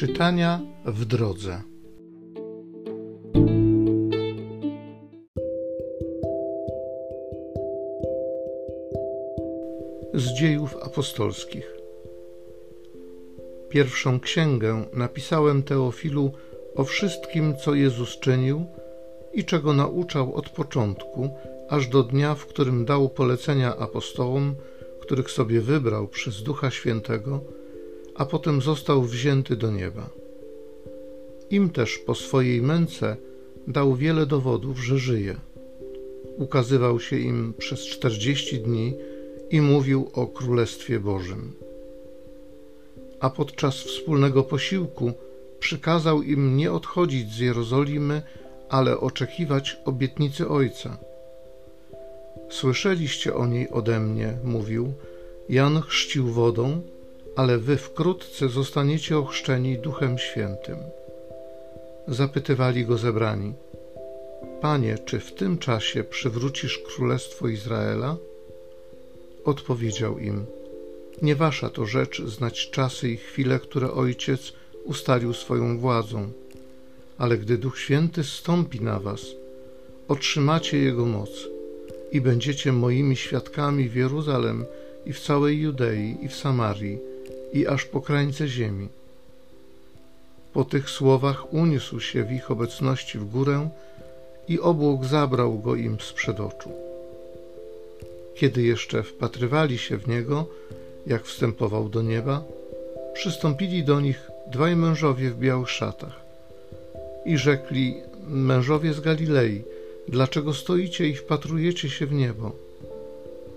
Czytania w drodze. Z dziejów apostolskich. Pierwszą księgę napisałem Teofilu o wszystkim, co Jezus czynił i czego nauczał od początku, aż do dnia, w którym dał polecenia apostołom, których sobie wybrał przez Ducha Świętego a potem został wzięty do nieba. Im też po swojej męce dał wiele dowodów, że żyje. Ukazywał się im przez czterdzieści dni i mówił o Królestwie Bożym. A podczas wspólnego posiłku przykazał im nie odchodzić z Jerozolimy, ale oczekiwać obietnicy Ojca. Słyszeliście o niej ode mnie, mówił, Jan chrzcił wodą, ale wy wkrótce zostaniecie ochrzczeni Duchem Świętym. Zapytywali go zebrani: Panie, czy w tym czasie przywrócisz królestwo Izraela? Odpowiedział im: Nie wasza to rzecz znać czasy i chwile, które Ojciec ustalił swoją władzą, ale gdy Duch Święty stąpi na was, otrzymacie Jego moc i będziecie moimi świadkami w Jeruzalem i w całej Judei i w Samarii i aż po krańce ziemi. Po tych słowach uniósł się w ich obecności w górę i obłok zabrał go im sprzed oczu. Kiedy jeszcze wpatrywali się w niego, jak wstępował do nieba, przystąpili do nich dwaj mężowie w białych szatach i rzekli: Mężowie z Galilei, dlaczego stoicie i wpatrujecie się w niebo?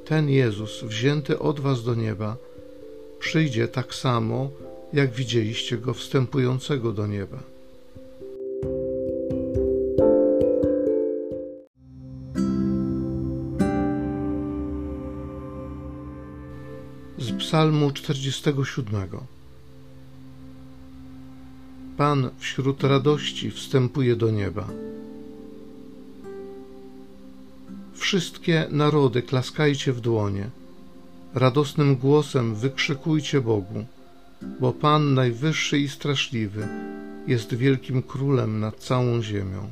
Ten Jezus, wzięty od was do nieba, przyjdzie tak samo, jak widzieliście go wstępującego do nieba. Z Psalmu 47. Pan wśród radości wstępuje do nieba. Wszystkie narody klaskajcie w dłonie radosnym głosem wykrzykujcie Bogu, bo Pan najwyższy i straszliwy jest wielkim królem nad całą ziemią.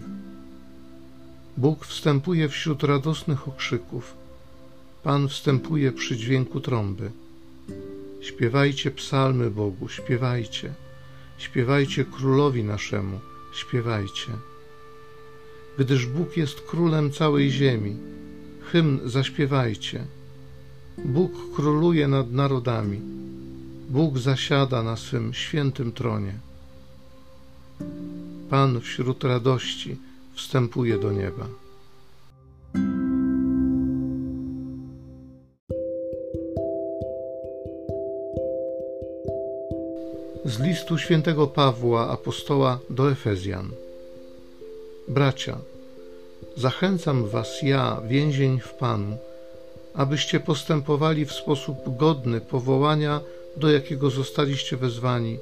Bóg wstępuje wśród radosnych okrzyków. Pan wstępuje przy dźwięku trąby. Śpiewajcie psalmy Bogu, śpiewajcie. Śpiewajcie królowi naszemu, śpiewajcie. Gdyż Bóg jest królem całej ziemi, hymn zaśpiewajcie. Bóg króluje nad narodami. Bóg zasiada na swym świętym tronie. Pan wśród radości wstępuje do nieba. Z listu świętego Pawła, apostoła do Efezjan. Bracia, zachęcam was ja, więzień w Panu, abyście postępowali w sposób godny powołania, do jakiego zostaliście wezwani,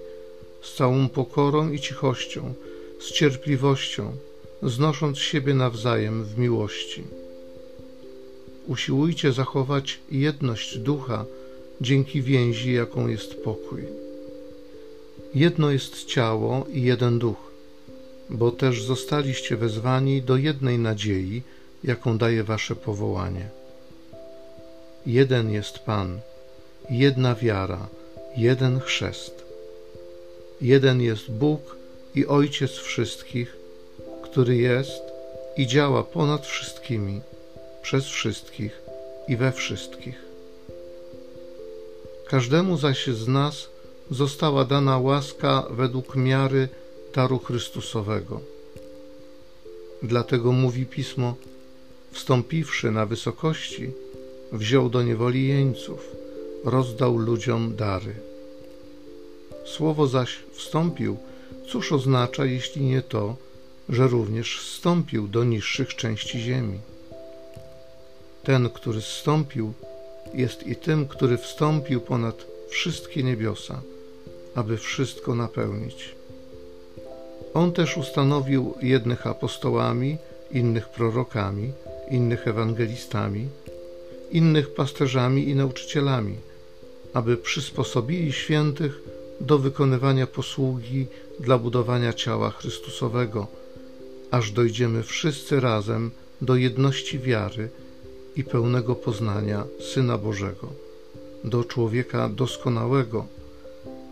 z całą pokorą i cichością, z cierpliwością, znosząc siebie nawzajem w miłości. Usiłujcie zachować jedność ducha dzięki więzi, jaką jest pokój. Jedno jest ciało i jeden duch, bo też zostaliście wezwani do jednej nadziei, jaką daje wasze powołanie. Jeden jest Pan, jedna wiara, jeden chrzest. Jeden jest Bóg i Ojciec wszystkich, który jest i działa ponad wszystkimi, przez wszystkich i we wszystkich. Każdemu zaś z nas została dana łaska według miary daru Chrystusowego. Dlatego mówi Pismo, wstąpiwszy na wysokości, wziął do niewoli jeńców, rozdał ludziom dary. Słowo zaś wstąpił, cóż oznacza, jeśli nie to, że również wstąpił do niższych części ziemi? Ten, który zstąpił, jest i tym, który wstąpił ponad wszystkie niebiosa, aby wszystko napełnić. On też ustanowił jednych apostołami, innych prorokami, innych ewangelistami, innych pasterzami i nauczycielami, aby przysposobili świętych do wykonywania posługi dla budowania ciała Chrystusowego, aż dojdziemy wszyscy razem do jedności wiary i pełnego poznania Syna Bożego, do człowieka doskonałego,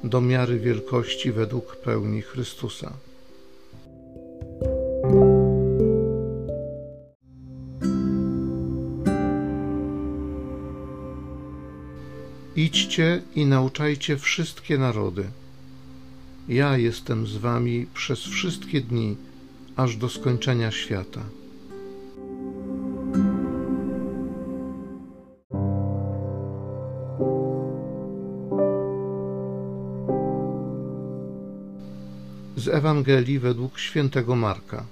do miary wielkości według pełni Chrystusa. Idźcie i nauczajcie wszystkie narody. Ja jestem z wami przez wszystkie dni, aż do skończenia świata. Z Ewangelii według świętego Marka.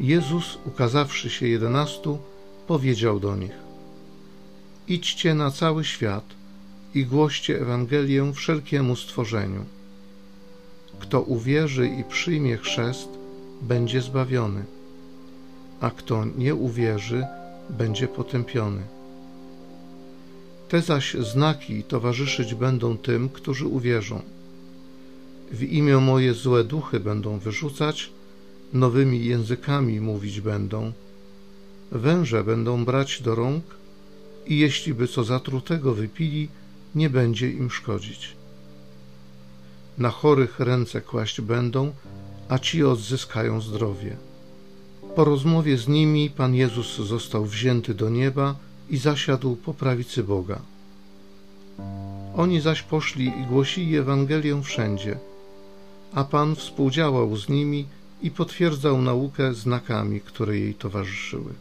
Jezus, ukazawszy się jedenastu, powiedział do nich: Idźcie na cały świat i głoście Ewangelię wszelkiemu stworzeniu. Kto uwierzy i przyjmie chrzest, będzie zbawiony, a kto nie uwierzy, będzie potępiony. Te zaś znaki towarzyszyć będą tym, którzy uwierzą. W imię moje złe duchy będą wyrzucać, nowymi językami mówić będą, węże będą brać do rąk i jeśli by co zatrutego wypili, nie będzie im szkodzić. Na chorych ręce kłaść będą, a ci odzyskają zdrowie. Po rozmowie z nimi Pan Jezus został wzięty do nieba i zasiadł po prawicy Boga. Oni zaś poszli i głosili Ewangelię wszędzie, a Pan współdziałał z nimi i potwierdzał naukę znakami, które jej towarzyszyły.